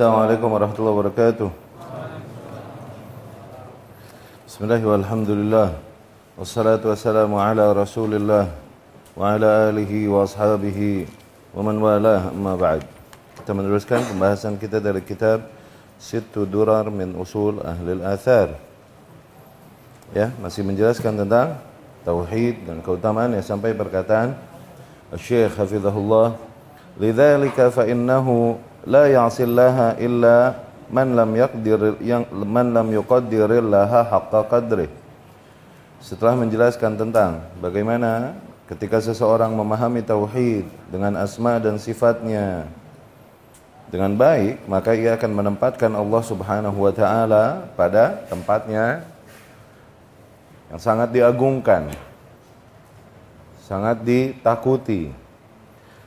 Assalamualaikum warahmatullahi wabarakatuh. Bismillah walhamdulillah. Wassalatu wassalamu ala rasulillah wa ala alihi wa ashabihi wa man walah amma ba'd. Kita meneruskan pembahasan kita dari kitab Sittu Durar min Usul Ahli Al-Athar. Ya, masih menjelaskan tentang tauhid dan keutamaannya sampai perkataan Syekh Hafizahullah lidzalika fa innahu la ya'sillaha illa man lam yaqdir yang man lam yuqaddirillaha haqqa setelah menjelaskan tentang bagaimana ketika seseorang memahami tauhid dengan asma dan sifatnya dengan baik maka ia akan menempatkan Allah Subhanahu wa taala pada tempatnya yang sangat diagungkan, sangat ditakuti.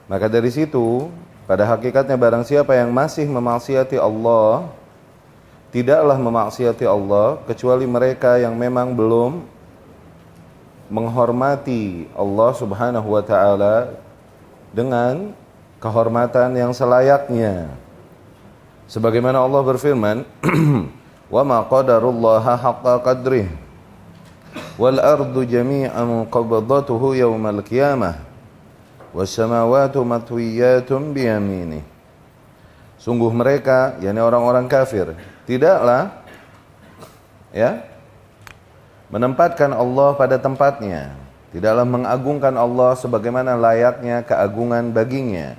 Maka dari situ, pada hakikatnya barang siapa yang masih memaksiati Allah, tidaklah memaksiati Allah kecuali mereka yang memang belum menghormati Allah Subhanahu wa taala dengan kehormatan yang selayaknya. Sebagaimana Allah berfirman, "Wa ma qadarullaha haqqa qadrihi" wal ardu jami'an qabdatuhu yawmal qiyamah was samawati matwiyatun biyamini. Sungguh mereka yakni orang-orang kafir tidaklah ya menempatkan Allah pada tempatnya. Tidaklah mengagungkan Allah sebagaimana layaknya keagungan baginya.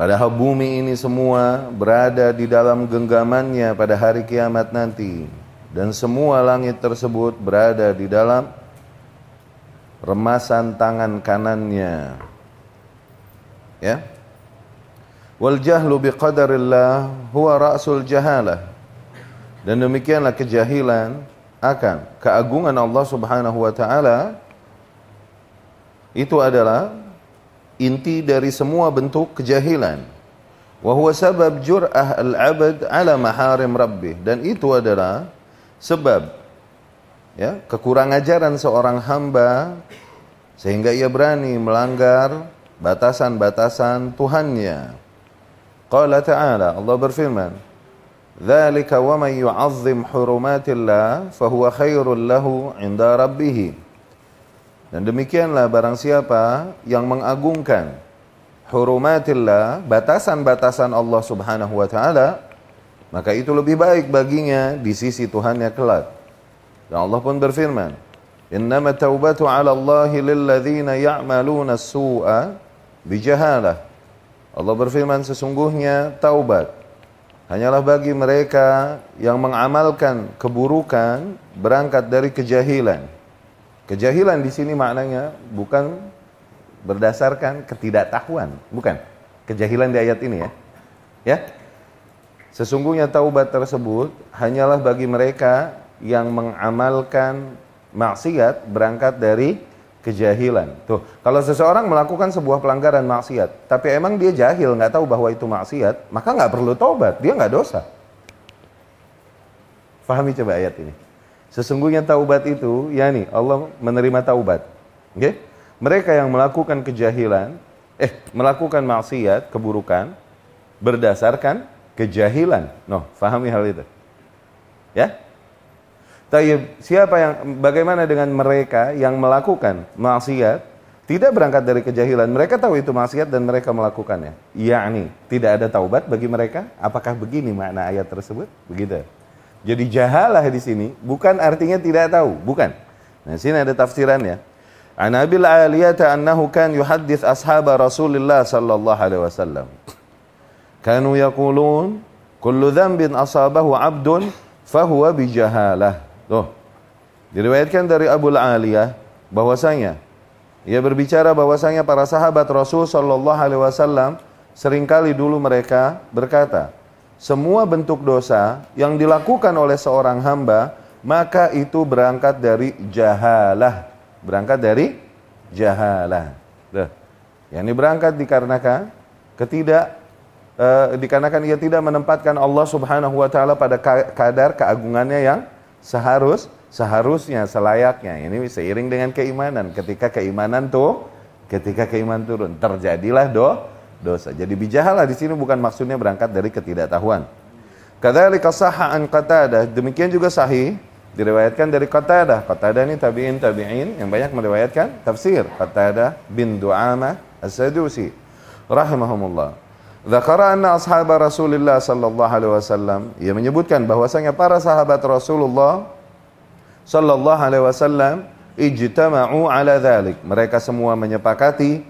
Padahal bumi ini semua berada di dalam genggamannya pada hari kiamat nanti. Dan semua langit tersebut berada di dalam remasan tangan kanannya. Ya. Wal jahlu biqadarillah huwa ra'sul jahalah. Dan demikianlah kejahilan akan keagungan Allah Subhanahu wa taala itu adalah inti dari semua bentuk kejahilan. Wa huwa sabab jur'ah al-'abd 'ala maharim rabbih dan itu adalah Sebab ya, kekurang ajaran seorang hamba sehingga ia berani melanggar batasan-batasan Tuhannya. Qala ta'ala, Allah berfirman, "Dzalika wa man yu'azzim hurumatillah fahuwa khairul lahu 'inda rabbih." Dan demikianlah barang siapa yang mengagungkan hurumatillah, batasan-batasan Allah Subhanahu wa taala, maka itu lebih baik baginya di sisi Tuhannya kelak. Dan Allah pun berfirman, "Innama taubatu 'ala Allah lilladzina ya'maluna as-su'a bijahalah." Allah berfirman sesungguhnya taubat hanyalah bagi mereka yang mengamalkan keburukan berangkat dari kejahilan. Kejahilan di sini maknanya bukan berdasarkan ketidaktahuan, bukan. Kejahilan di ayat ini ya. Ya, Sesungguhnya taubat tersebut hanyalah bagi mereka yang mengamalkan maksiat berangkat dari kejahilan. Tuh, kalau seseorang melakukan sebuah pelanggaran maksiat, tapi emang dia jahil, nggak tahu bahwa itu maksiat, maka nggak perlu taubat, dia nggak dosa. Fahami coba ayat ini. Sesungguhnya taubat itu, ya nih, Allah menerima taubat. Oke? Okay? Mereka yang melakukan kejahilan, eh, melakukan maksiat, keburukan, berdasarkan kejahilan. No, fahami hal itu. Ya? Tapi siapa yang bagaimana dengan mereka yang melakukan maksiat tidak berangkat dari kejahilan. Mereka tahu itu maksiat dan mereka melakukannya. Yakni tidak ada taubat bagi mereka. Apakah begini makna ayat tersebut? Begitu. Jadi jahalah di sini bukan artinya tidak tahu, bukan. Nah, sini ada tafsirannya. An Abil Aliyata annahu kan yuhaddits ashab Rasulullah sallallahu alaihi wasallam. Kanu yaqulun kullu dhanbin asabahu 'abdun fahuwa bijahalah. Tuh. Diriwayatkan dari Abu Aliyah bahwasanya ia berbicara bahwasanya para sahabat Rasul sallallahu alaihi wasallam sering kali dulu mereka berkata, semua bentuk dosa yang dilakukan oleh seorang hamba maka itu berangkat dari jahalah. Berangkat dari jahalah. Tuh. Yang ini berangkat dikarenakan ketidak uh, dikarenakan ia tidak menempatkan Allah Subhanahu wa taala pada kadar keagungannya yang seharus seharusnya selayaknya. Ini seiring dengan keimanan. Ketika keimanan tuh ketika keimanan turun terjadilah do dosa. Jadi bijahalah di sini bukan maksudnya berangkat dari ketidaktahuan. Kadzalika sahha an Qatadah, demikian juga sahih diriwayatkan dari Qatadah. Qatadah ini tabi'in tabi'in yang banyak meriwayatkan tafsir. Qatadah bin Du'amah As-Sadusi rahimahumullah. Zakara anna ashab Rasulullah sallallahu alaihi wasallam ia menyebutkan bahwasanya para sahabat Rasulullah sallallahu alaihi wasallam ijtama'u ala dhalik. Mereka semua menyepakati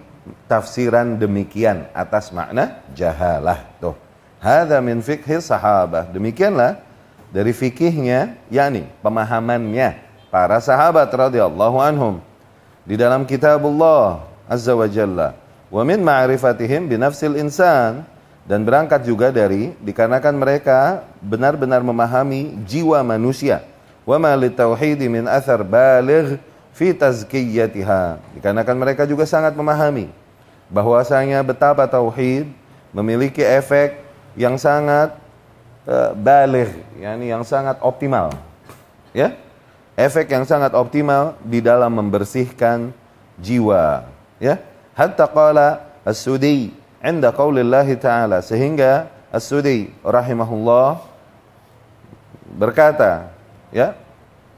tafsiran demikian atas makna jahalah. Tuh. Hadza min fikhi sahabah. Demikianlah dari fikihnya yakni pemahamannya para sahabat radhiyallahu anhum di dalam kitabullah azza wa jalla wa min ma'rifatihim bi nafsil insan. Dan berangkat juga dari dikarenakan mereka benar-benar memahami jiwa manusia. Wa ma litauhid min athar baligh fi tazkiyatiha. Dikarenakan mereka juga sangat memahami bahwasanya betapa tauhid memiliki efek yang sangat uh, baligh yakni yang sangat optimal. Ya? Efek yang sangat optimal di dalam membersihkan jiwa. Ya hatta qala as-sudi inda qaulillahi ta'ala. Sehingga as-sudi rahimahullah berkata ya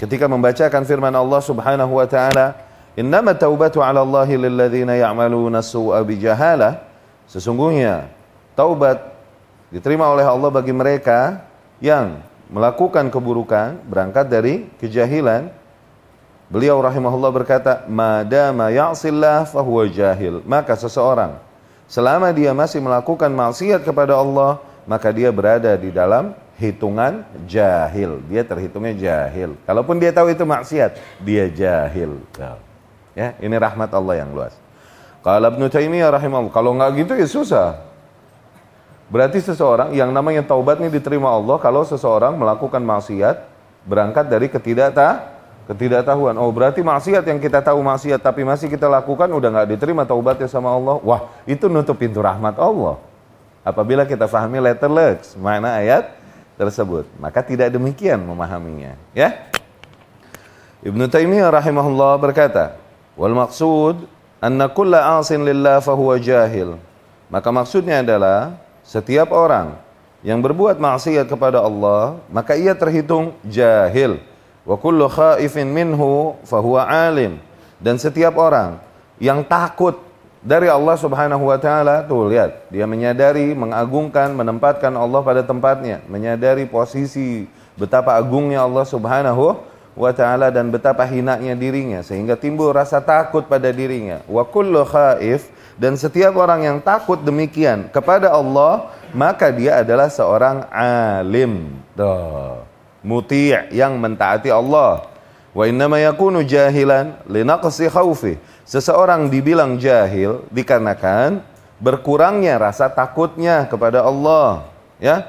ketika membacakan firman Allah Subhanahu wa taala innama taubatu 'ala Allahi lilladzina ya'maluna su'a bijahalah sesungguhnya taubat diterima oleh Allah bagi mereka yang melakukan keburukan berangkat dari kejahilan Beliau rahimahullah berkata, "Madama ya'sillah fahuwa jahil." Maka seseorang selama dia masih melakukan maksiat kepada Allah, maka dia berada di dalam hitungan jahil. Dia terhitungnya jahil. Kalaupun dia tahu itu maksiat, dia jahil. Ya, ini rahmat Allah yang luas. Kalau Ibnu Taimiyah rahimahullah, kalau nggak gitu ya susah. Berarti seseorang yang namanya taubat ini diterima Allah kalau seseorang melakukan maksiat berangkat dari ketidaktahuan Ketidaktahuan. Oh berarti maksiat yang kita tahu maksiat tapi masih kita lakukan udah nggak diterima taubatnya sama Allah. Wah itu nutup pintu rahmat Allah. Apabila kita fahami letter lex mana ayat tersebut. Maka tidak demikian memahaminya. Ya. Ibnu Taimiyah rahimahullah berkata, wal maksud anna kulla asin lillah fahuwa jahil. Maka maksudnya adalah setiap orang yang berbuat maksiat kepada Allah, maka ia terhitung jahil. Wa kullu khaifin minhu fahuwa alim. Dan setiap orang yang takut dari Allah Subhanahu wa taala, tuh lihat, dia menyadari, mengagungkan, menempatkan Allah pada tempatnya, menyadari posisi betapa agungnya Allah Subhanahu wa taala dan betapa hinanya dirinya sehingga timbul rasa takut pada dirinya. Wa kullu khaif dan setiap orang yang takut demikian kepada Allah, maka dia adalah seorang alim. Tuh muti' yang mentaati Allah. Wa innama yakunu jahilan linaqsi khaufi. Seseorang dibilang jahil dikarenakan berkurangnya rasa takutnya kepada Allah, ya.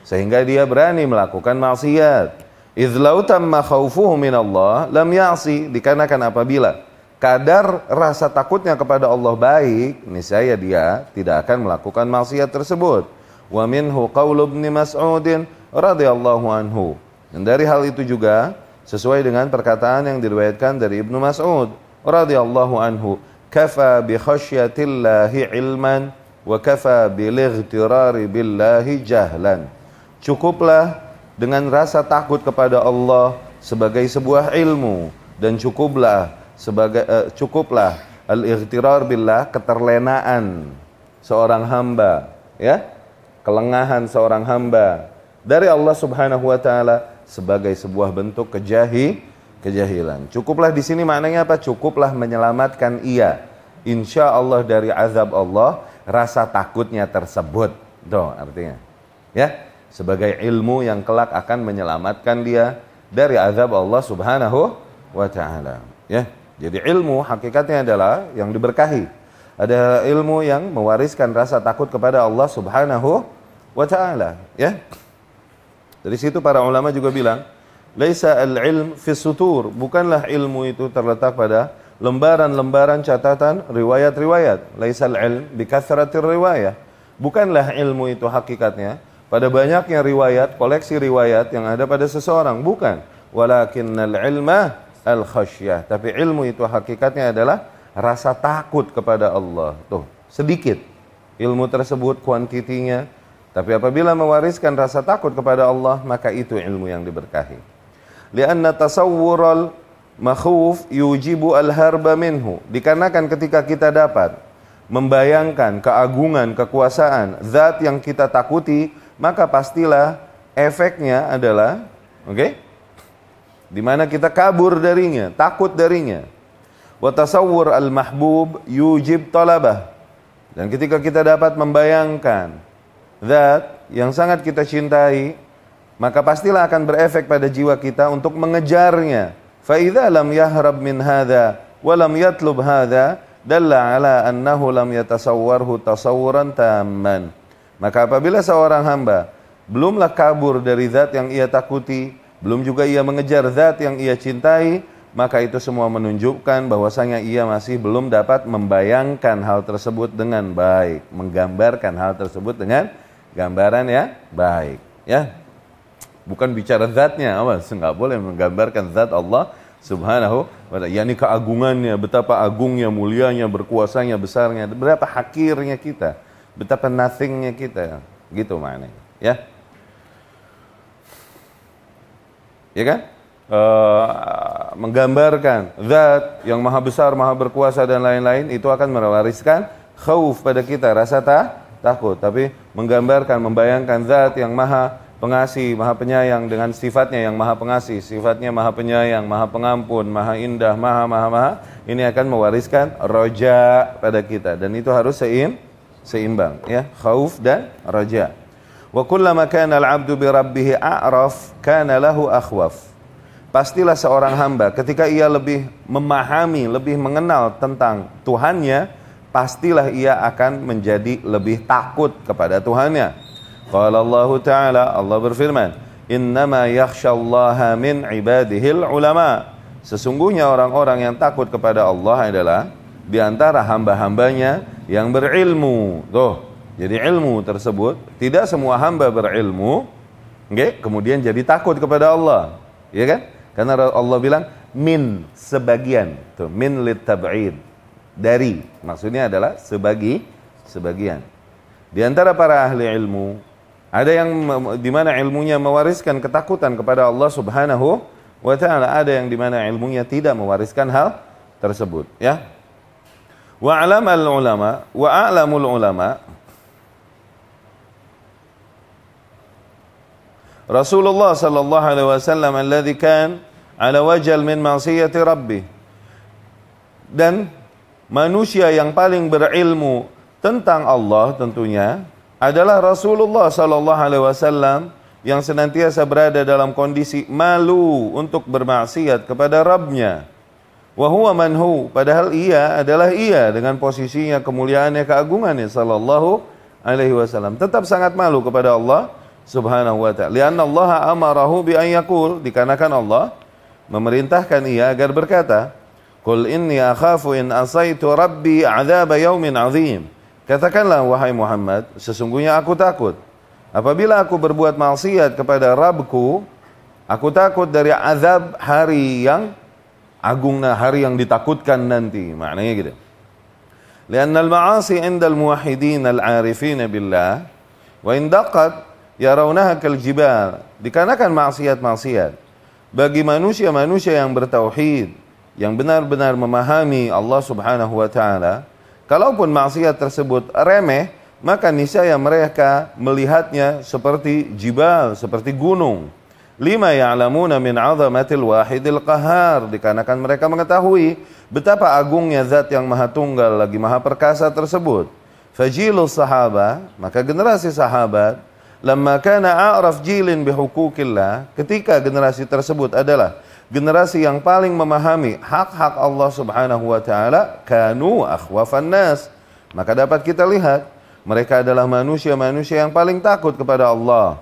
Sehingga dia berani melakukan maksiat. Idz lau tamma khaufuhu min Allah lam ya'si dikarenakan apabila kadar rasa takutnya kepada Allah baik, niscaya dia tidak akan melakukan maksiat tersebut. Wa minhu qaul Ibnu Mas'udin radhiyallahu anhu. Dan dari hal itu juga sesuai dengan perkataan yang diriwayatkan dari Ibnu Mas'ud radhiyallahu anhu, "Kafa bi khasyatillahi ilman wa kafa bil ightirari billahi jahlan." Cukuplah dengan rasa takut kepada Allah sebagai sebuah ilmu dan cukuplah sebagai uh, cukuplah al-ightirar billah keterlenaan seorang hamba ya kelengahan seorang hamba dari Allah Subhanahu wa taala sebagai sebuah bentuk kejahi kejahilan. Cukuplah di sini maknanya apa? Cukuplah menyelamatkan ia insya Allah dari azab Allah rasa takutnya tersebut. Tuh artinya. Ya, sebagai ilmu yang kelak akan menyelamatkan dia dari azab Allah Subhanahu wa taala. Ya. Jadi ilmu hakikatnya adalah yang diberkahi. Ada ilmu yang mewariskan rasa takut kepada Allah Subhanahu wa taala, ya. Dari situ para ulama juga bilang, laisa al-ilm fi sutur, bukanlah ilmu itu terletak pada lembaran-lembaran catatan riwayat-riwayat. Laisa al-ilm bi kathratir riwayat. Bukanlah ilmu itu hakikatnya pada banyaknya riwayat, koleksi riwayat yang ada pada seseorang, bukan. Walakinnal ilma al-khasyah. Tapi ilmu itu hakikatnya adalah rasa takut kepada Allah. Tuh, sedikit. ilmu tersebut kuantitinya, tapi apabila mewariskan rasa takut kepada Allah, maka itu ilmu yang diberkahi. Lianna tasawwural makhuf yujibu al-harba minhu. Dikarenakan ketika kita dapat membayangkan keagungan, kekuasaan, zat yang kita takuti, maka pastilah efeknya adalah, oke? Okay? Di mana kita kabur darinya, takut darinya. Wa tasawwur al-mahbub yujib talabah. Dan ketika kita dapat membayangkan zat yang sangat kita cintai, maka pastilah akan berefek pada jiwa kita untuk mengejarnya. Fa idza lam yahrab min hadza wa lam yatlub hadza dalla ala annahu lam yatasawwarhu tasawuran tamman. Maka apabila seorang hamba belumlah kabur dari zat yang ia takuti, belum juga ia mengejar zat yang ia cintai, maka itu semua menunjukkan bahwasanya ia masih belum dapat membayangkan hal tersebut dengan baik, menggambarkan hal tersebut dengan gambaran ya baik, ya. Bukan bicara zatnya, awas, nggak boleh menggambarkan zat Allah Subhanahu wa taala. Yani keagungannya, betapa agungnya, mulianya, berkuasanya, besarnya, berapa hakirnya kita, betapa nothingnya kita. Gitu maknanya, ya. Ya kan? Uh, menggambarkan zat yang maha besar, maha berkuasa dan lain-lain itu akan mewariskan khauf pada kita, rasa tak takut, tapi menggambarkan, membayangkan zat yang maha pengasih, maha penyayang dengan sifatnya yang maha pengasih, sifatnya maha penyayang, maha pengampun, maha indah, maha maha maha, ini akan mewariskan roja pada kita dan itu harus seim, seimbang ya, khauf dan roja. Wa kullama kana al-'abdu bi rabbih a'raf kana lahu akhwaf. Pastilah seorang hamba ketika ia lebih memahami, lebih mengenal tentang Tuhannya, pastilah ia akan menjadi lebih takut kepada Tuhannya. Qala Allah Ta'ala, Allah berfirman, Innama yakhshallaha min ibadihil ulama. Sesungguhnya orang-orang yang takut kepada Allah adalah di antara hamba-hambanya yang berilmu. Tuh, jadi ilmu tersebut tidak semua hamba berilmu, okay? kemudian jadi takut kepada Allah, ya kan? Karena Allah bilang min sebagian, tuh min lit tab'id dari maksudnya adalah sebagi sebagian. Di antara para ahli ilmu ada yang di mana ilmunya mewariskan ketakutan kepada Allah Subhanahu wa taala, ada yang di mana ilmunya tidak mewariskan hal tersebut, ya. Wa alamal ulama wa a'lamul ulama Rasulullah sallallahu alaihi wasallam alladhi kan ala wajal min ma'siyati rabbih. Dan manusia yang paling berilmu tentang Allah tentunya adalah Rasulullah sallallahu alaihi wasallam yang senantiasa berada dalam kondisi malu untuk bermaksiat kepada Rabbnya. Wa huwa manhu, padahal ia adalah ia dengan posisinya kemuliaannya keagungannya sallallahu alaihi wasallam. Tetap sangat malu kepada Allah subhanahu wa ta'ala. Lianna Allah amarahu bi an dikarenakan Allah memerintahkan ia agar berkata, Qul inni akhafu in asaitu rabbi azab yaumin azim. Katakanlah wahai Muhammad, sesungguhnya aku takut. Apabila aku berbuat maksiat kepada Rabbku, aku takut dari azab hari yang agung, hari yang ditakutkan nanti. Maknanya gitu. Inda al-muwahidin al-arifin billah wa in daqat yarawnaha kal jibal. Dikarenakan maksiat-maksiat bagi manusia-manusia yang bertauhid, yang benar-benar memahami Allah Subhanahu wa taala, Kalaupun maksiat tersebut remeh, maka niscaya mereka melihatnya seperti jibal, seperti gunung. Lima ya'lamuna min 'azamatil wahidil qahar dikarenakan mereka mengetahui betapa agungnya zat yang maha tunggal lagi maha perkasa tersebut. Fajilus sahaba, maka generasi sahabat lamma kana a'raf jilin bihukukillah, ketika generasi tersebut adalah generasi yang paling memahami hak-hak Allah Subhanahu wa taala kanu akhwafan nas. Maka dapat kita lihat mereka adalah manusia-manusia yang paling takut kepada Allah.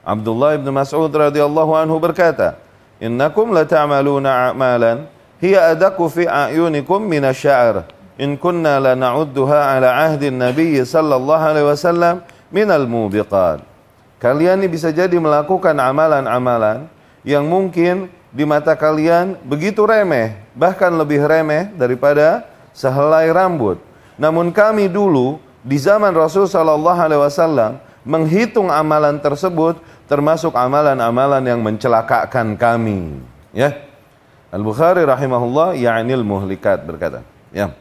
Abdullah bin Mas'ud radhiyallahu anhu berkata, "Innakum la ta'maluna a'malan hiya adaku fi a'yunikum min asy-sya'r. In kunna la na'udduha ala ahdi Nabi sallallahu alaihi wasallam min al-mubiqat." Kalian ini bisa jadi melakukan amalan-amalan yang mungkin di mata kalian begitu remeh, bahkan lebih remeh daripada sehelai rambut. Namun kami dulu di zaman Rasul Shallallahu Alaihi Wasallam menghitung amalan tersebut termasuk amalan-amalan yang mencelakakan kami. Ya, Al Bukhari rahimahullah ya'nil muhlikat berkata. Ya.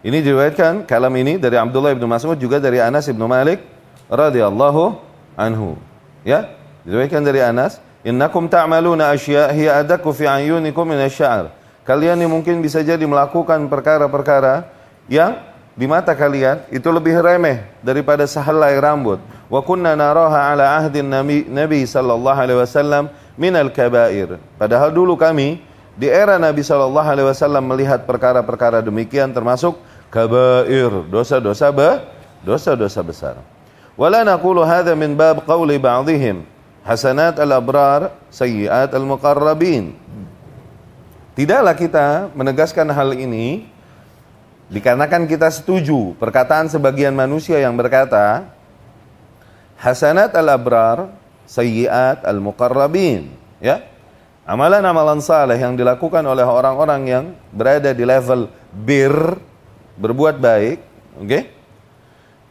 Ini diriwayatkan kalam ini dari Abdullah bin Mas'ud juga dari Anas bin Malik radhiyallahu anhu. Ya, diriwayatkan dari Anas, "Innakum ta'maluna asya' hiya adaku fi ayunikum min asy-sya'r." Kalian ini mungkin bisa jadi melakukan perkara-perkara yang di mata kalian itu lebih remeh daripada sehelai rambut. Wa kunna naraha ala ahdin nabi, nabi sallallahu alaihi wasallam min al-kaba'ir. Padahal dulu kami di era Nabi sallallahu alaihi wasallam melihat perkara-perkara demikian termasuk kabair, dosa-dosa ba, dosa-dosa besar. Wala naqulu hadha min bab qawli ba'dihim hasanat al-abrar sayyiat al-muqarrabin. Tidaklah kita menegaskan hal ini dikarenakan kita setuju perkataan sebagian manusia yang berkata hasanat al-abrar sayyiat al-muqarrabin ya amalan-amalan saleh yang dilakukan oleh orang-orang yang berada di level bir berbuat baik, oke? Okay?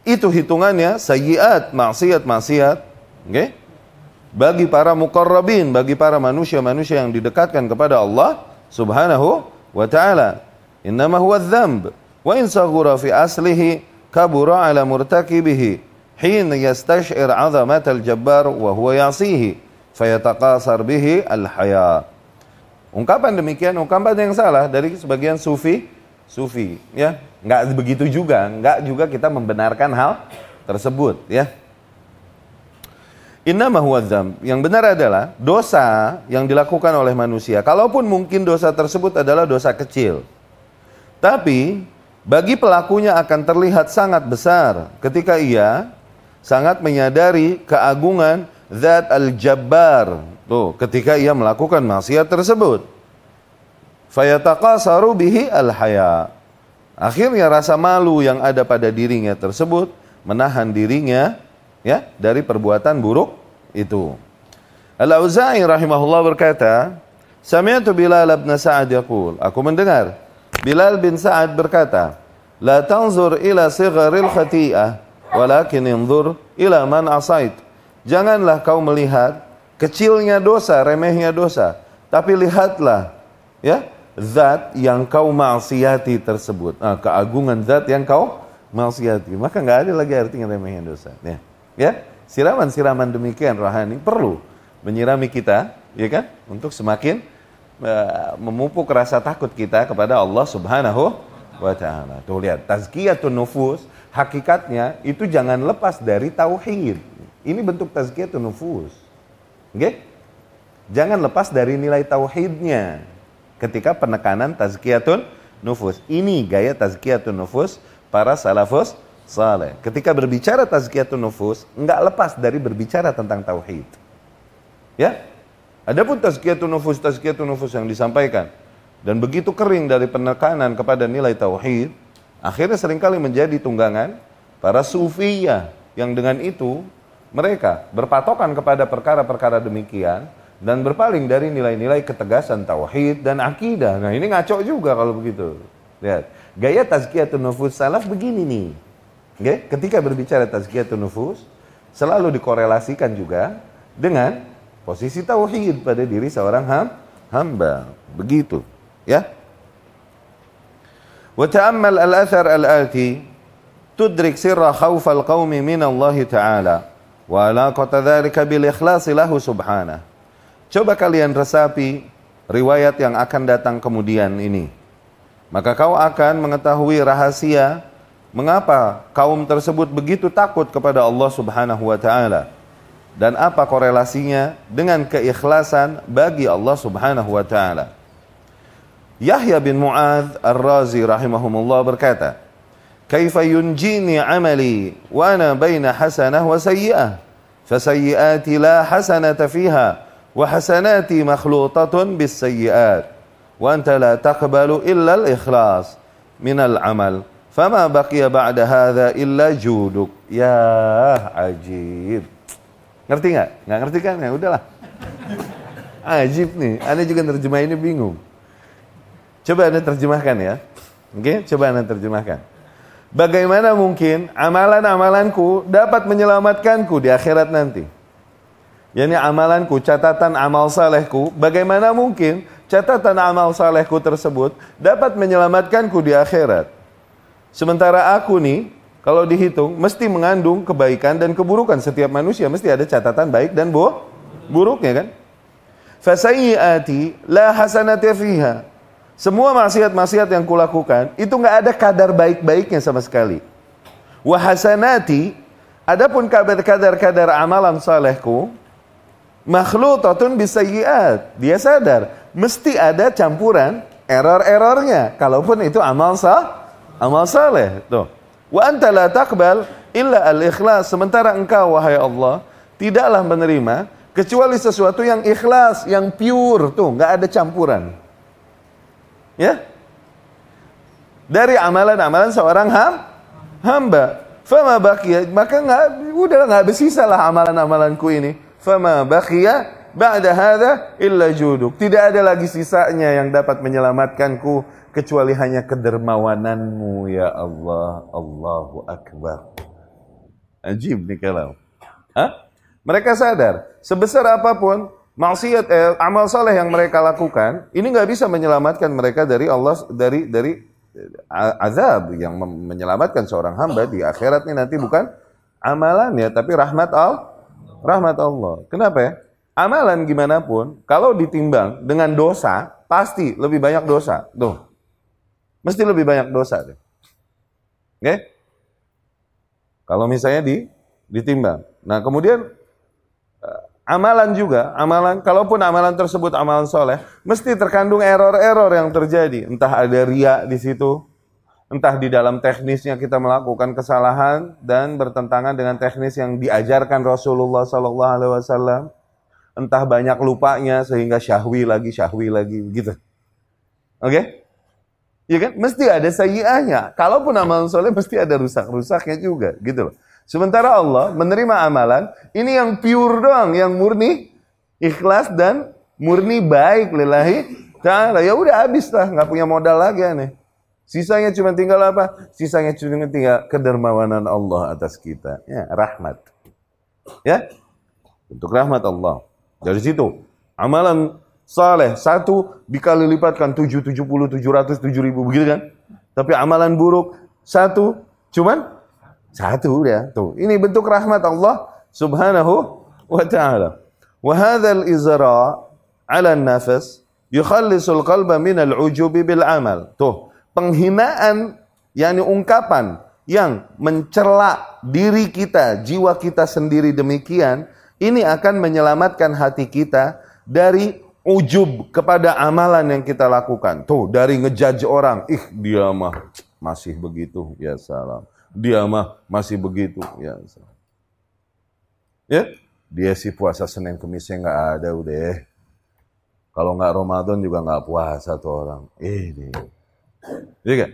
Itu hitungannya sayyiat, maksiat-maksiat, oke? Okay? Bagi para muqarrabin, bagi para manusia-manusia yang didekatkan kepada Allah Subhanahu wa taala. Innama huwa dzamb wa in saghura fi aslihi kabura ala murtakibihi hin yastash'ir 'azamat al-jabbar wa huwa yasihi fayataqasar bihi al-haya. Ungkapan demikian ungkapan yang salah dari sebagian sufi sufi ya nggak begitu juga nggak juga kita membenarkan hal tersebut ya Innama huwa Yang benar adalah dosa yang dilakukan oleh manusia. Kalaupun mungkin dosa tersebut adalah dosa kecil. Tapi bagi pelakunya akan terlihat sangat besar ketika ia sangat menyadari keagungan Zat Al-Jabbar. Tuh, ketika ia melakukan maksiat tersebut fayataqasaru bihi al-haya. Akhirnya rasa malu yang ada pada dirinya tersebut menahan dirinya ya dari perbuatan buruk itu. Al-Auza'i rahimahullah berkata, Sami'tu Bilal bin Sa'ad yaqul, aku mendengar Bilal bin Sa'ad berkata, La tanzur ila sigharil khati'ah, walakin inzur ila man asait. Janganlah kau melihat kecilnya dosa, remehnya dosa, tapi lihatlah ya zat yang kau maksiati tersebut. Nah, keagungan zat yang kau maksiati. Maka nggak ada lagi artinya remehnya dosa. Ya, ya? siraman-siraman demikian rohani perlu menyirami kita, ya kan? Untuk semakin uh, memupuk rasa takut kita kepada Allah Subhanahu wa taala. Tuh lihat, tazkiyatun nufus hakikatnya itu jangan lepas dari tauhid. Ini bentuk tazkiyatun nufus. Oke? Okay? Jangan lepas dari nilai tauhidnya ketika penekanan tazkiyatun nufus. Ini gaya tazkiyatun nufus para salafus saleh. Ketika berbicara tazkiyatun nufus, enggak lepas dari berbicara tentang tauhid. Ya? Adapun tazkiyatun nufus, tazkiyatun nufus yang disampaikan dan begitu kering dari penekanan kepada nilai tauhid, akhirnya sering kali menjadi tunggangan para sufiyah yang dengan itu mereka berpatokan kepada perkara-perkara demikian dan berpaling dari nilai-nilai ketegasan tauhid dan akidah. Nah, ini ngaco juga kalau begitu. Lihat, gaya tazkiyatun nufus salaf begini nih. Okay? Ketika berbicara tazkiyatun nufus, selalu dikorelasikan juga dengan posisi tauhid pada diri seorang ham, hamba. Begitu, ya. Wa ta'ammal al-athar al-ati tudrik sirra khawfal qawmi min Allah Ta'ala wa alaqata dhalika bil ikhlasi lahu subhanahu Coba kalian resapi riwayat yang akan datang kemudian ini. Maka kau akan mengetahui rahasia mengapa kaum tersebut begitu takut kepada Allah Subhanahu wa taala dan apa korelasinya dengan keikhlasan bagi Allah Subhanahu wa taala. Yahya bin Mu'adz Ar-Razi rahimahumullah berkata, "Kaifa yunjini 'amali wa ana baina hasanah wa sayyi'ah? Fasayyi'ati la hasanata fiha." وحسناتي مخلوطة بالسيئات وأنت لا تقبل إلا الإخلاص من العمل فما بقي بعد هذا إلا جودك يا عجيب ngerti nggak? Nggak ngerti kan? Ya udahlah. Ajib nih. Anda juga terjemah ini bingung. Coba anda terjemahkan ya. Oke? Coba anda terjemahkan. Bagaimana mungkin amalan-amalanku dapat menyelamatkanku di akhirat nanti? Yani amalanku, catatan amal salehku, bagaimana mungkin catatan amal salehku tersebut dapat menyelamatkanku di akhirat? Sementara aku nih, kalau dihitung, mesti mengandung kebaikan dan keburukan. Setiap manusia mesti ada catatan baik dan bu buruknya kan? Fasayyiati la hasanati fiha. Semua maksiat-maksiat yang kulakukan itu nggak ada kadar baik-baiknya sama sekali. Wahasanati, adapun kadar-kadar-kadar amalan salehku, makhlutatun bisayyiat. Dia sadar, mesti ada campuran error-errornya. Kalaupun itu amal sah, amal saleh. Tuh. Wa anta la taqbal illa al-ikhlas. Sementara engkau, wahai Allah, tidaklah menerima kecuali sesuatu yang ikhlas, yang pure. Tuh, nggak ada campuran. Ya. Dari amalan-amalan seorang ham, hamba. Fama bakia, maka nggak udah nggak bersisa lah amalan-amalanku ini. Fama bakia ba'da hadza illa juduk. Tidak ada lagi sisanya yang dapat menyelamatkanku kecuali hanya kedermawananmu ya Allah. Allahu akbar. Ajib nih kalau. Hah? Mereka sadar, sebesar apa pun maksiat eh, amal saleh yang mereka lakukan ini nggak bisa menyelamatkan mereka dari Allah dari dari eh, azab yang menyelamatkan seorang hamba di akhirat ini nanti bukan amalannya tapi rahmat Allah rahmat Allah kenapa ya? Amalan gimana pun kalau ditimbang dengan dosa pasti lebih banyak dosa. Tuh. Mesti lebih banyak dosa deh. Oke? Okay? kalau misalnya di ditimbang. Nah kemudian Amalan juga, amalan kalaupun amalan tersebut amalan soleh, mesti terkandung error-error yang terjadi. Entah ada ria di situ, entah di dalam teknisnya kita melakukan kesalahan dan bertentangan dengan teknis yang diajarkan Rasulullah Sallallahu Alaihi Wasallam. Entah banyak lupanya sehingga syahwi lagi, syahwi lagi, gitu. Oke? Okay? Ya kan? Mesti ada sayiahnya. Kalaupun amalan soleh, mesti ada rusak-rusaknya juga, gitu loh. Sementara Allah menerima amalan, ini yang pure doang, yang murni, ikhlas dan murni baik lillahi ta'ala. Ya udah habis lah, nggak punya modal lagi aneh. Sisanya cuma tinggal apa? Sisanya cuma tinggal kedermawanan Allah atas kita. Ya, rahmat. Ya, untuk rahmat Allah. Dari situ, amalan saleh satu dikali lipatkan tujuh, tujuh puluh, tujuh ratus, tujuh ribu begitu kan? Tapi amalan buruk satu cuman satu dia. Tuh, ini bentuk rahmat Allah Subhanahu wa taala. Wa hadzal izra 'ala an-nafs yukhallisul qalba min al-ujub bil amal. Tuh, penghinaan yakni ungkapan yang mencela diri kita, jiwa kita sendiri demikian, ini akan menyelamatkan hati kita dari ujub kepada amalan yang kita lakukan. Tuh, dari ngejudge orang, ih dia mah masih begitu, ya salam. Dia mah masih begitu. Ya ya dia sih puasa Senin Kemisnya nggak ada udah. Kalau nggak Ramadan juga nggak puasa tuh orang. Eh dia iya kan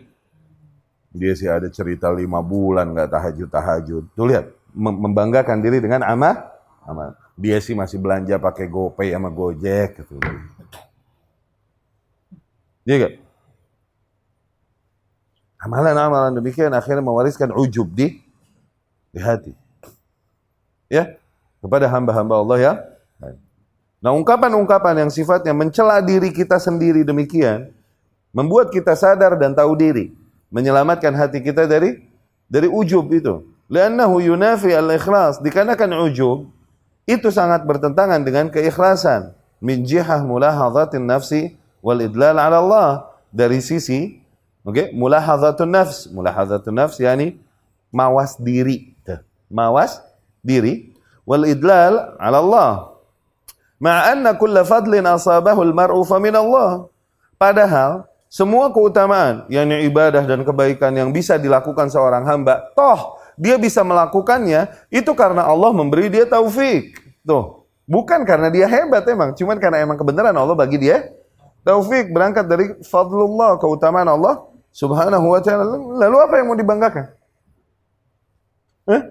dia sih ada cerita lima bulan nggak tahajud tahajud tuh lihat membanggakan diri dengan amal amal dia sih masih belanja pakai GoPay sama Gojek gitu. Iya kan? Amalan-amalan demikian akhirnya mewariskan ujub di di hati. Ya, kepada hamba-hamba Allah ya. Nah, ungkapan-ungkapan yang sifatnya mencela diri kita sendiri demikian membuat kita sadar dan tahu diri, menyelamatkan hati kita dari dari ujub itu. Li'annahu yunafi al-ikhlas. Dikarenakan ujub itu sangat bertentangan dengan keikhlasan. Min jihah mulahadhatin nafsi wal idlal ala Allah. Dari sisi Oke, okay? mulahadzatun nafs. Mulahadzatun nafs yani mawas diri. Mawas diri wal idlal ala Allah. Ma'anna kulla fadlin asabahu al-mar'u min Allah. Padahal semua keutamaan yakni ibadah dan kebaikan yang bisa dilakukan seorang hamba, toh dia bisa melakukannya itu karena Allah memberi dia taufik. Tuh, bukan karena dia hebat emang, cuman karena emang kebenaran Allah bagi dia taufik berangkat dari fadlullah, keutamaan Allah Subhanahu wa ta'ala. Lalu apa yang mau dibanggakan? Eh?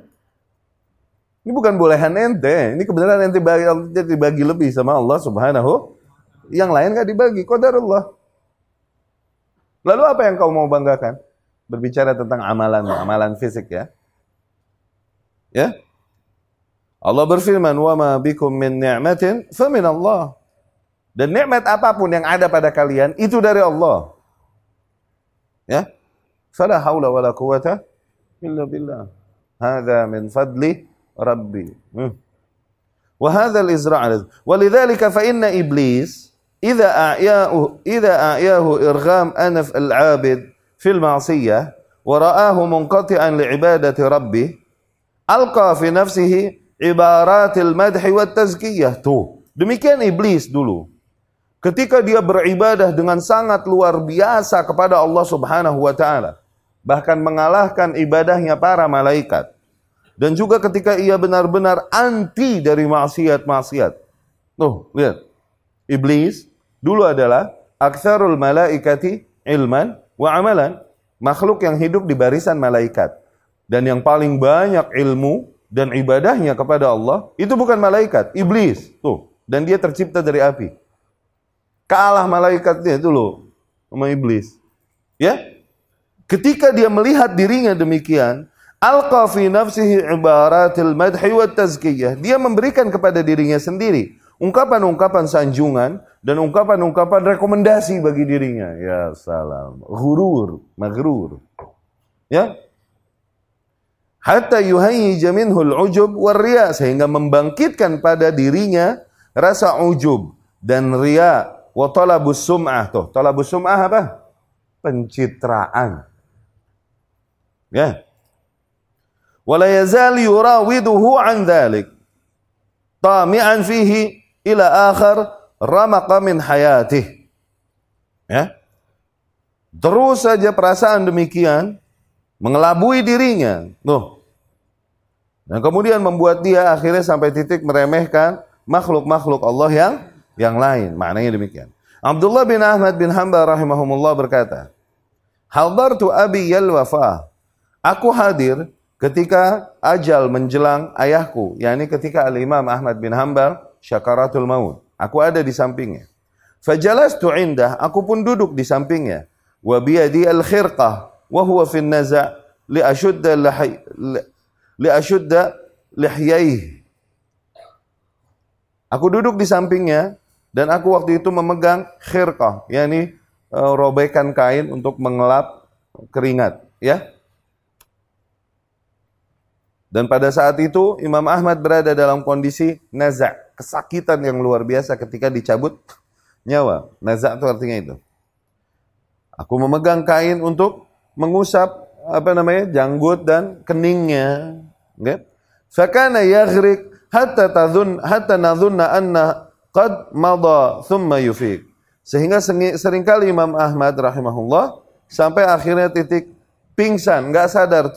Ini bukan bolehan ente. Ini kebenaran ente bagi, dibagi lebih sama Allah subhanahu. Yang lain gak dibagi. Qadarullah. Lalu apa yang kau mau banggakan? Berbicara tentang amalan, amalan fisik ya. Ya. Allah berfirman, "Wa ma bikum min ni'matin fa min Allah." Dan nikmat apapun yang ada pada kalian itu dari Allah. Ya. Fala haula wala quwata illa billah. Hadza min fadli rabbi. Hmm. وهذا الإزراع ولذلك فإن إبليس إذا أعياه إذا أعياه إرغام أنف العابد في المعصية ورآه منقطعا لعبادة ربه ألقى في نفسه عبارات المدح والتزكية tuh demikian iblis dulu ketika dia beribadah dengan sangat luar biasa kepada Allah Subhanahu wa taala bahkan mengalahkan ibadahnya para malaikat dan juga ketika ia benar-benar anti dari maksiat-maksiat. Tuh, lihat. Iblis dulu adalah aksarul malaikati ilman wa amalan. Makhluk yang hidup di barisan malaikat. Dan yang paling banyak ilmu dan ibadahnya kepada Allah, itu bukan malaikat, iblis. Tuh, dan dia tercipta dari api. Kalah malaikatnya itu loh sama iblis. Ya? Ketika dia melihat dirinya demikian, Alqa fi nafsihi ibaratil madhi wa. Dia memberikan kepada dirinya sendiri ungkapan-ungkapan sanjungan dan ungkapan-ungkapan rekomendasi bagi dirinya. Ya salam. Ghurur, maghrur. Ya. Hatta yuhayyija minhu al-ujub war-riya sehingga membangkitkan pada dirinya rasa ujub dan riya wa talabus sum'ah tuh. Talabus sum'ah apa? Pencitraan. Ya wala yazal yurawiduhu an dhalik tami'an fihi ila akhar ramaqa min hayatih. Ya. Terus saja perasaan demikian mengelabui dirinya. Tuh. Dan kemudian membuat dia akhirnya sampai titik meremehkan makhluk-makhluk Allah yang yang lain. Maknanya demikian. Abdullah bin Ahmad bin Hanbal rahimahumullah berkata Hadartu abi yal wafa Aku hadir Ketika ajal menjelang ayahku, yakni ketika Al-Imam Ahmad bin Hambal syakaratul maut. Aku ada di sampingnya. Fajalastu indah, aku pun duduk di sampingnya. Wa biyadi al-khirqah wa huwa fi naza' li ashudda li ashudda. Aku duduk di sampingnya dan aku waktu itu memegang khirqah, yakni uh, robekan kain untuk mengelap keringat, ya. Dan pada saat itu Imam Ahmad berada dalam kondisi nazak, kesakitan yang luar biasa ketika dicabut nyawa. Nazak itu artinya itu. Aku memegang kain untuk mengusap apa namanya janggut dan keningnya. Okay? Fakana yaghrik hatta tadhun hatta nadhunna anna qad mada thumma yufik. Sehingga sering kali Imam Ahmad rahimahullah sampai akhirnya titik pingsan, nggak sadar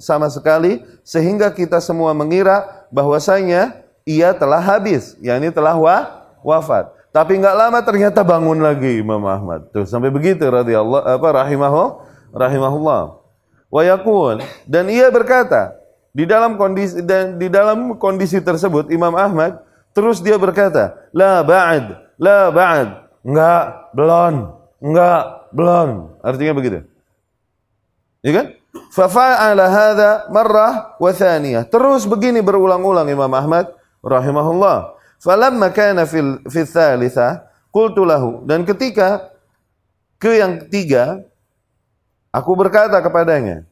sama sekali sehingga kita semua mengira bahwasanya ia telah habis, yakni telah wa, wafat. Tapi nggak lama ternyata bangun lagi Imam Ahmad. Tuh sampai begitu radhiyallahu apa rahimahu rahimahullah. Wa yaqul dan ia berkata di dalam kondisi dan di dalam kondisi tersebut Imam Ahmad terus dia berkata, la ba'd, la ba'd. Enggak, belum, enggak, belum. Artinya begitu. Ya kan? Fafa'ala hadha marrah wa thaniyah. Terus begini berulang-ulang Imam Ahmad rahimahullah. Falamma kana fil fi tsalitsa qultu lahu dan ketika ke yang ketiga aku berkata kepadanya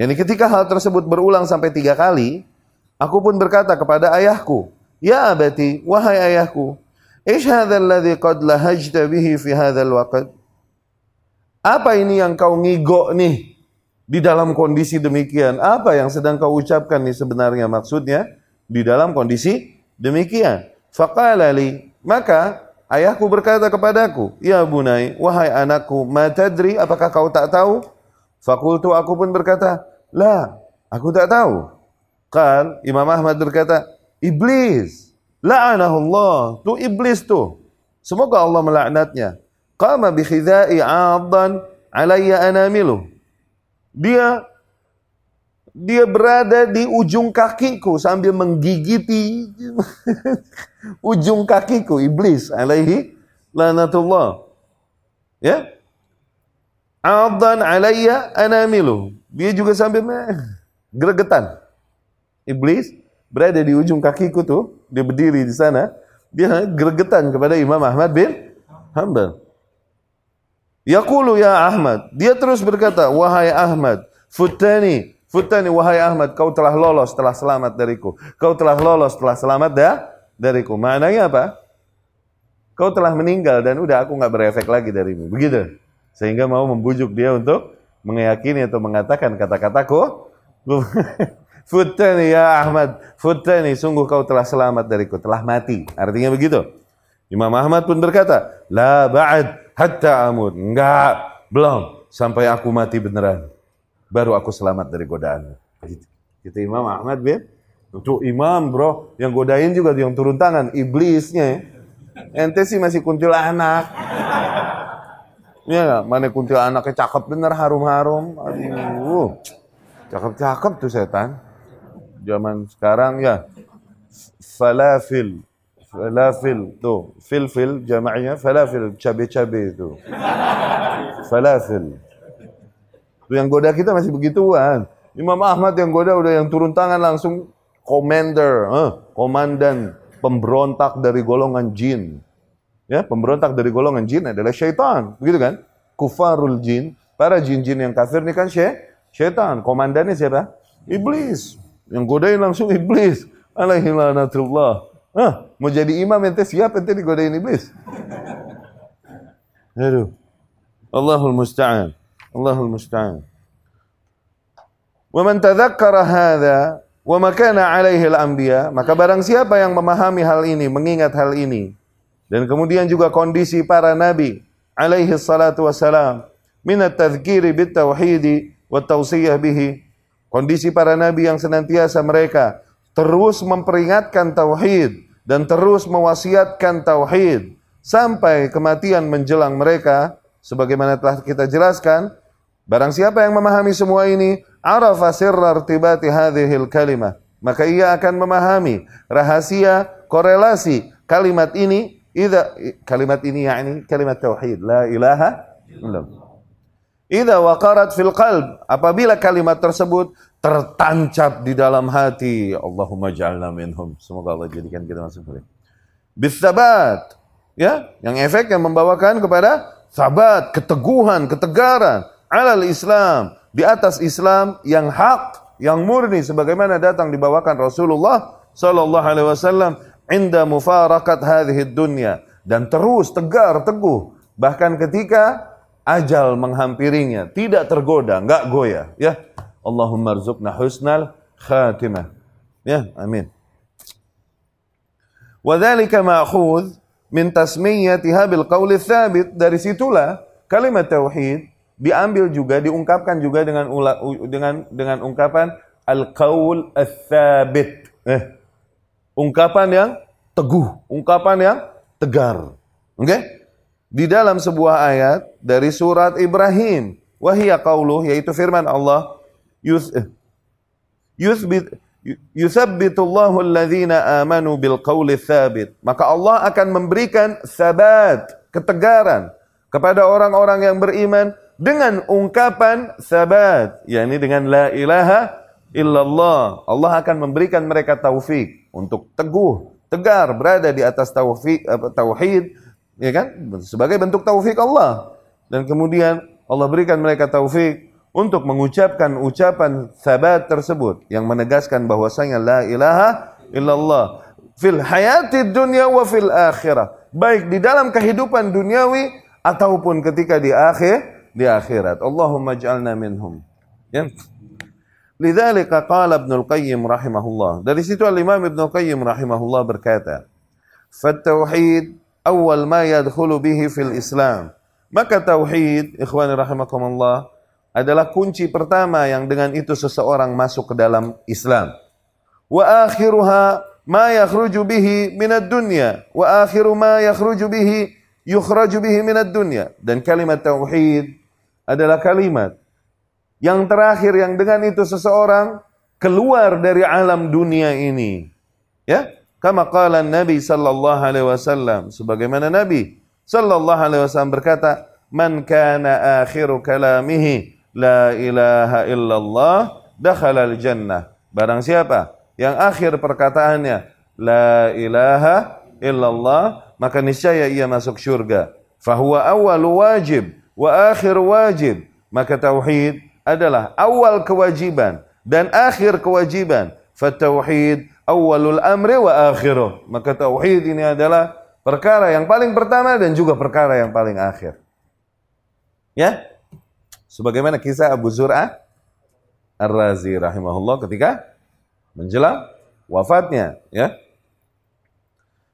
Yani ketika hal tersebut berulang sampai tiga kali, aku pun berkata kepada ayahku, Ya abati, wahai ayahku, Ish hadha alladhi qad lahajta bihi fi hadha al-waqt? Apa ini yang kau ngigok nih di dalam kondisi demikian? Apa yang sedang kau ucapkan nih sebenarnya maksudnya di dalam kondisi demikian? Faqala li, maka ayahku berkata kepadaku, "Ya bunai, wahai anakku, ma tadri apakah kau tak tahu?" Fakultu aku pun berkata, "La, aku tak tahu." Kan Imam Ahmad berkata, "Iblis, la'anahullah." Tu iblis tu. Semoga Allah melaknatnya. Qama bi khidai 'addan alayya anamilu. Dia dia berada di ujung kakiku sambil menggigiti ujung kakiku iblis alaihi lanatullah. Ya. Adhan alayya anamilu. Dia juga sambil gregetan. Iblis berada di ujung kakiku tuh, dia berdiri di sana, dia gregetan kepada Imam Ahmad bin Hanbal. Yaqulu ya Ahmad, dia terus berkata, wahai Ahmad, futani, futani wahai Ahmad, kau telah lolos, telah selamat dariku. Kau telah lolos, telah selamat dah dariku. Maknanya apa? Kau telah meninggal dan udah aku nggak berefek lagi darimu. Begitu. Sehingga mau membujuk dia untuk meyakini atau mengatakan kata-kataku. Futani ya Ahmad, futani sungguh kau telah selamat dariku, telah mati. Artinya begitu. Imam Ahmad pun berkata, la ba'ad hatta amud. Enggak, belum sampai aku mati beneran. Baru aku selamat dari godaan. Gitu. Kita Imam Ahmad bin untuk imam bro, yang godain juga yang turun tangan, iblisnya. Ente sih masih kuntil anak. Iya Mana kuntil anaknya cakep bener, harum-harum. Aduh, cakep-cakep tuh setan. Zaman sekarang ya, falafil. Falafil tuh, fil-fil jamaknya falafil, cabe-cabe itu. Falafil. Tuh yang goda kita masih begituan. Imam Ahmad yang goda udah yang turun tangan langsung commander, eh, komandan pemberontak dari golongan jin. Ya, pemberontak dari golongan jin adalah syaitan, begitu kan? Kufarul jin, para jin-jin yang kafir ini kan syai, syaitan. Komandannya siapa? Iblis. Yang godain langsung iblis. Alaihi lanatullah. Hah, mau jadi imam ente siap ente digodain iblis. Aduh. Allahul musta'an. Allahul musta'an. Wa man tadhakkara hadha wa makana alaihi al-anbiya, maka barang siapa yang memahami hal ini, mengingat hal ini, dan kemudian juga kondisi para nabi alaihi salatu wassalam min at-tadhkiri bit tauhid wa tawsiyah bihi, kondisi para nabi yang senantiasa mereka terus memperingatkan tauhid dan terus mewasiatkan tauhid sampai kematian menjelang mereka. Sebagaimana telah kita jelaskan barang siapa yang memahami semua ini arafa sirra hadhil kalimah maka ia akan memahami rahasia korelasi kalimat ini idza kalimat ini yakni kalimat tauhid la ilaha illallah. Idza waqarat fil qalb, apabila kalimat tersebut tertancap di dalam hati, Allahumma ja'alna minhum. Semoga Allah jadikan kita masuk mereka. Bisabat, ya, yang efek yang membawakan kepada sabat, keteguhan, ketegaran alal Islam, di atas Islam yang hak, yang murni sebagaimana datang dibawakan Rasulullah sallallahu alaihi wasallam inda mufarakat hadhihi dunya dan terus tegar teguh bahkan ketika ajal menghampirinya, tidak tergoda, enggak goyah, ya. Allahumma rzuqna husnal khatimah. Ya, amin. Wadhalika ma'khudh min tasmiyatiha bil qawli thabit. Dari situlah kalimat tauhid diambil juga diungkapkan juga dengan ula, dengan dengan ungkapan al-qaul ats-tsabit. Eh, ungkapan yang teguh, ungkapan yang tegar. Oke? Okay? di dalam sebuah ayat dari surat Ibrahim. Wahia qauluh yaitu firman Allah yus eh, alladhina amanu. Maka Allah akan memberikan sabat, ketegaran kepada orang-orang yang beriman dengan ungkapan sabat, yakni dengan la ilaha illallah. Allah akan memberikan mereka taufik untuk teguh, tegar berada di atas taufik, tauhid ya kan? Sebagai bentuk taufik Allah. Dan kemudian Allah berikan mereka taufik untuk mengucapkan ucapan sabat tersebut yang menegaskan bahwasanya la ilaha illallah fil hayati dunya wa fil akhirah. Baik di dalam kehidupan duniawi ataupun ketika di akhir di akhirat. Allahumma ij'alna minhum. Ya. Lidzalika qala Ibnu Al-Qayyim rahimahullah. Dari situ Al-Imam Ibnu Al-Qayyim rahimahullah berkata, "Fat-tauhid awal ma yadkhulu bihi fil Islam. Maka tauhid, ikhwani rahimakumullah, adalah kunci pertama yang dengan itu seseorang masuk ke dalam Islam. Wa akhiruha ma yakhruju bihi minad dunya wa akhiru ma yakhruju bihi yukhraju bihi minad dunya. Dan kalimat tauhid adalah kalimat yang terakhir yang dengan itu seseorang keluar dari alam dunia ini. Ya, Kama qala Nabi sallallahu alaihi wasallam sebagaimana Nabi sallallahu alaihi wasallam berkata, man kana akhiru kalamihi la ilaha illallah dakhala al-jannah. Barang siapa yang akhir perkataannya la ilaha illallah maka niscaya ia masuk syurga. Fahuwa awal wajib wa akhir wajib. Maka tauhid adalah awal kewajiban dan akhir kewajiban. Fatauhid awalul amri wa akhiruh. Maka tauhid ini adalah perkara yang paling pertama dan juga perkara yang paling akhir. Ya? Sebagaimana kisah Abu Zur'ah Ar-Razi rahimahullah ketika menjelang wafatnya, ya.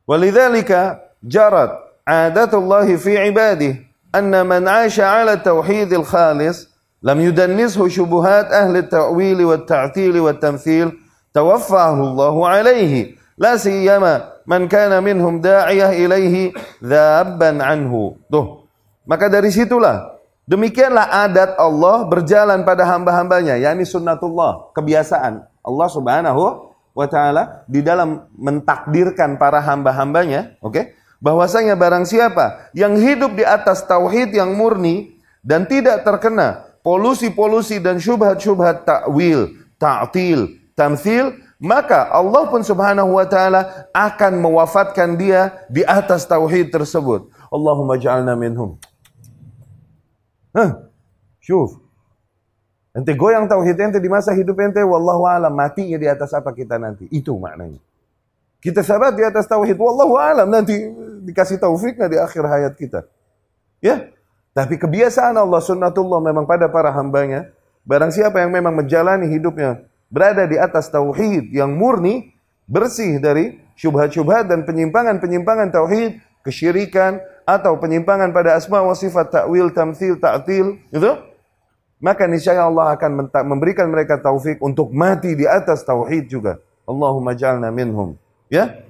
Walidzalika jarat adatullah fi ibadihi anna man 'asha 'ala tauhidil khalis lam yudannishu syubuhat ahli at-ta'wil wa at-ta'til wa at-tamthil tawaffahu Allah 'alayhi la siyama man kana minhum da'iyah ilaihi dhabban anhu. Tuh. Maka dari situlah Demikianlah adat Allah berjalan pada hamba-hambanya, yakni sunnatullah, kebiasaan Allah Subhanahu wa taala di dalam mentakdirkan para hamba-hambanya, oke? Okay? Bahwasanya barang siapa yang hidup di atas tauhid yang murni dan tidak terkena polusi-polusi dan syubhat-syubhat takwil, ta'til, tamthil, maka Allah pun Subhanahu wa taala akan mewafatkan dia di atas tauhid tersebut. Allahumma ja'alna minhum. Hah, syuf. Ente goyang tauhid ente di masa hidup ente, wallahu alam matinya di atas apa kita nanti. Itu maknanya. Kita sabat di atas tauhid, wallahu alam nanti dikasih taufik di akhir hayat kita. Ya, tapi kebiasaan Allah sunnatullah memang pada para hambanya. Barang siapa yang memang menjalani hidupnya berada di atas tauhid yang murni, bersih dari syubhat-syubhat dan penyimpangan-penyimpangan tauhid, kesyirikan atau penyimpangan pada asma wa sifat takwil, tamthil, ta'til, itu maka niscaya Allah akan memberikan mereka taufik untuk mati di atas tauhid juga. Allahumma ja'alna minhum. Ya?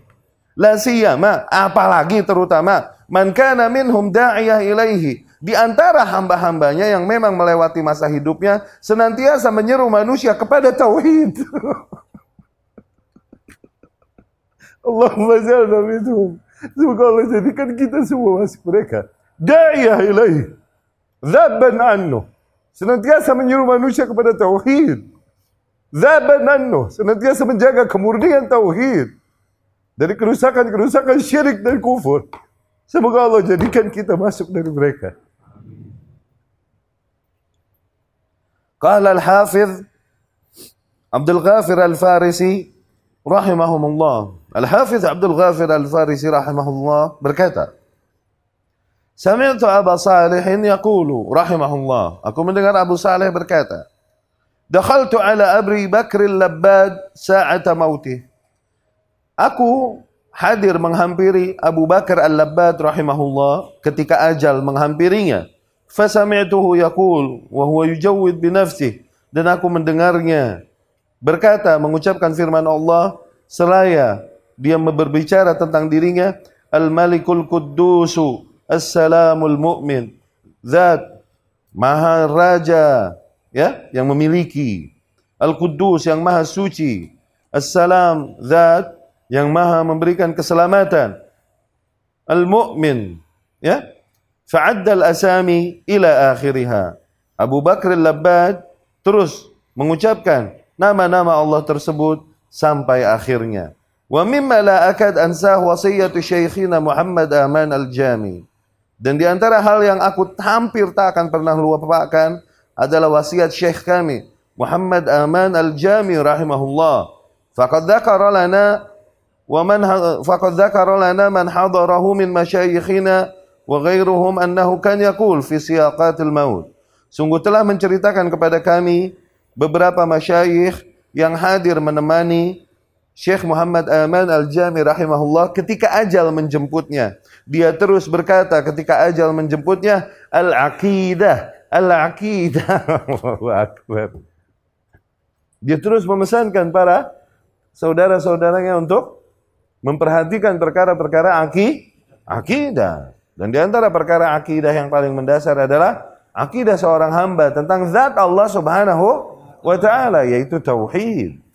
La siyama, apalagi terutama man kana minhum da'iyah ilaihi. Di antara hamba-hambanya yang memang melewati masa hidupnya senantiasa menyeru manusia kepada tauhid. Allahumma ja'alna minhum. Semoga Allah jadikan kita semua masuk mereka. Da'iyah ilaih. Zabban annu. Senantiasa menyuruh manusia kepada tauhid. Zabban annu. Senantiasa menjaga kemurnian tauhid. Dari kerusakan-kerusakan syirik dan kufur. Semoga Allah jadikan kita masuk dari mereka. Qala al-Hafiz Abdul Ghafir al-Farisi rahimahumullah. Al-Hafiz Abdul Ghafir Al-Farisi rahimahullah berkata, Sami'tu Abu Salihin yaqulu rahimahullah. Aku mendengar Abu Salih berkata, Dakhaltu ala Abri Bakr al-Labbad sa'ata mautih. Aku hadir menghampiri Abu Bakar al-Labbad rahimahullah ketika ajal menghampirinya. Fasami'tuhu yaqul wa huwa yujawwid bi dan aku mendengarnya berkata mengucapkan firman Allah seraya dia berbicara tentang dirinya Al-Malikul Quddusu As-Salamul Mu'min Zat Maha Raja ya yang memiliki. Al-Quddus yang maha suci. As-Salam Zat yang maha memberikan keselamatan. Al-Mu'min ya Fa'adda al-asami ila akhiriha. Abu Bakr al-Labbad terus mengucapkan nama-nama Allah tersebut sampai akhirnya. Wa mimma la akad ansah wasiyatu syekhina Muhammad Aman Al-Jami. Dan di antara hal yang aku hampir tak akan pernah lupakan adalah wasiat syekh kami Muhammad Aman Al-Jami rahimahullah. Faqad dzakara lana wa man faqad dzakara lana man hadarahu min masyayikhina wa ghairuhum annahu kan yaqul fi siyaqatil maut. Sungguh telah menceritakan kepada kami beberapa masyayikh yang hadir menemani Syekh Muhammad Aman Al-Jami rahimahullah ketika ajal menjemputnya. Dia terus berkata ketika ajal menjemputnya, Al-Aqidah, Al-Aqidah. Dia terus memesankan para saudara-saudaranya untuk memperhatikan perkara-perkara aki, akidah. Dan di antara perkara akidah yang paling mendasar adalah akidah seorang hamba tentang zat Allah Subhanahu wa ta'ala yaitu tauhid.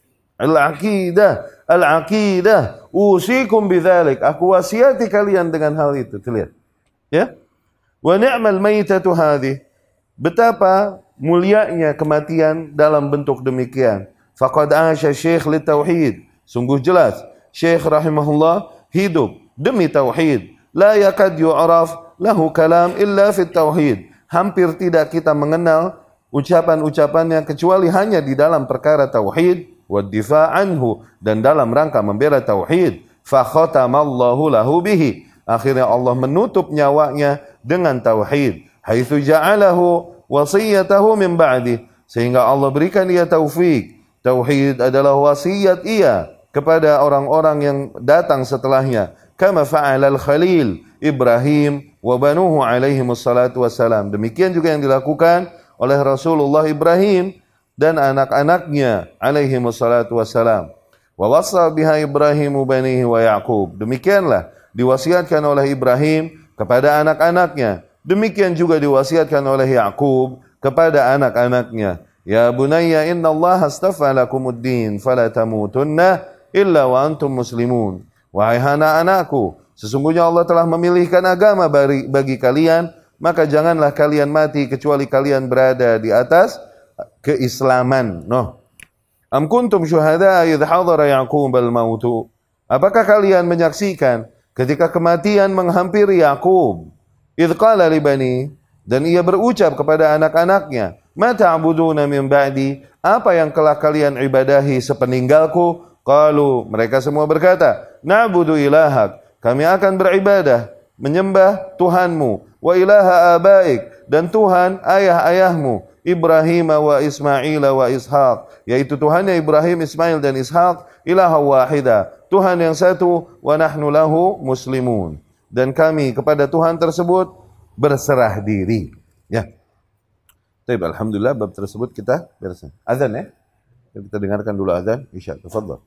Al-aqidah, al-aqidah. Usikum bidzalik. Aku wasiati kalian dengan hal itu. Lihat. Ya. Wa ni'mal maitatu hadhi. Betapa mulianya kematian dalam bentuk demikian. Faqad asya syekh li tauhid. Sungguh jelas Syekh rahimahullah hidup demi tauhid. La yakad yu'raf lahu kalam illa fit tauhid. Hampir tidak kita mengenal ucapan-ucapannya kecuali hanya di dalam perkara tauhid wa difa anhu dan dalam rangka membela tauhid. Fa khatamallahu lahu bihi. Akhirnya Allah menutup nyawanya dengan tauhid. Haitsu ja'alahu wasiyatahu min ba'di. Sehingga Allah berikan dia taufik. Tauhid adalah wasiat ia kepada orang-orang yang datang setelahnya kama fa'ala al-khalil Ibrahim wa banuhu alaihi wassalam demikian juga yang dilakukan oleh Rasulullah Ibrahim dan anak-anaknya alaihi wassalatu wassalam. Wa wassa biha Ibrahim banihi wa Yaqub. Demikianlah diwasiatkan oleh Ibrahim kepada anak-anaknya. Demikian juga diwasiatkan oleh Yaqub kepada anak-anaknya. Ya bunayya inna Allah astafa lakumuddin fala tamutunna illa wa antum muslimun. Wahai anak-anakku, sesungguhnya Allah telah memilihkan agama bagi kalian, maka janganlah kalian mati kecuali kalian berada di atas keislaman. Noh. Am kuntum syuhada idh hadara Yaqub al-mautu. Apakah kalian menyaksikan ketika kematian menghampiri Yakub? Idh qala li bani dan ia berucap kepada anak-anaknya, "Mata ta'buduna min ba'di?" Apa yang telah kalian ibadahi sepeninggalku? Qalu, mereka semua berkata, Na'budu ilahak, kami akan beribadah, menyembah Tuhanmu, wa ilaha abaik, dan Tuhan ayah-ayahmu, Ibrahim wa Ismail wa Ishaq, yaitu Tuhannya Ibrahim, Ismail dan Ishaq, ilaha wahida, Tuhan yang satu, wa nahnu lahu muslimun. Dan kami kepada Tuhan tersebut berserah diri. Ya. Baik, alhamdulillah bab tersebut kita beres. Azan ya. Kita dengarkan dulu azan. Isya. Tafadhal.